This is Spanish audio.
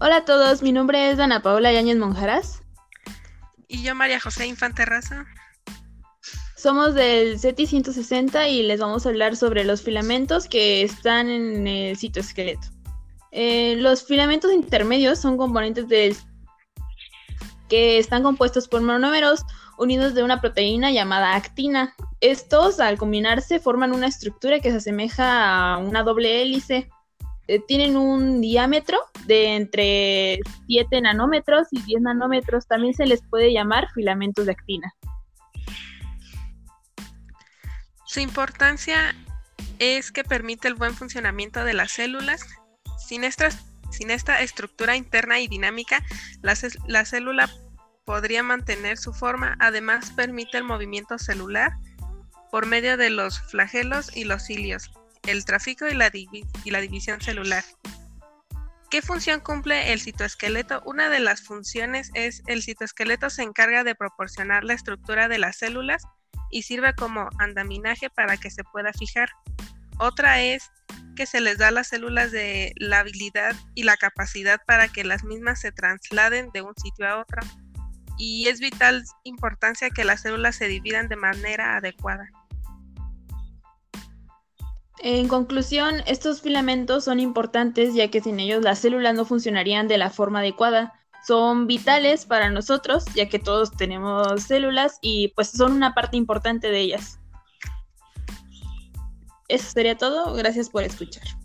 Hola a todos, mi nombre es Dana Paola Yáñez Monjaras. Y yo María José Infante Raza. Somos del CETI 160 y les vamos a hablar sobre los filamentos que están en el citoesqueleto. Eh, los filamentos intermedios son componentes del que están compuestos por monómeros unidos de una proteína llamada actina. Estos, al combinarse, forman una estructura que se asemeja a una doble hélice. Eh, tienen un diámetro de entre 7 nanómetros y 10 nanómetros. También se les puede llamar filamentos de actina. Su importancia es que permite el buen funcionamiento de las células. Sin esta, estructura interna y dinámica, la, la célula podría mantener su forma. Además, permite el movimiento celular por medio de los flagelos y los cilios, el tráfico y la, división celular. ¿Qué función cumple el citoesqueleto? Una de las funciones es el citoesqueleto se encarga de proporcionar la estructura de las células y sirve como andaminaje para que se pueda fijar. Otra es que se les da a las células de la habilidad y la capacidad para que las mismas se trasladen de un sitio a otro y es vital importancia que las células se dividan de manera adecuada. En conclusión, estos filamentos son importantes ya que sin ellos las células no funcionarían de la forma adecuada. Son vitales para nosotros ya que todos tenemos células y pues son una parte importante de ellas. Eso sería todo. Gracias por escuchar.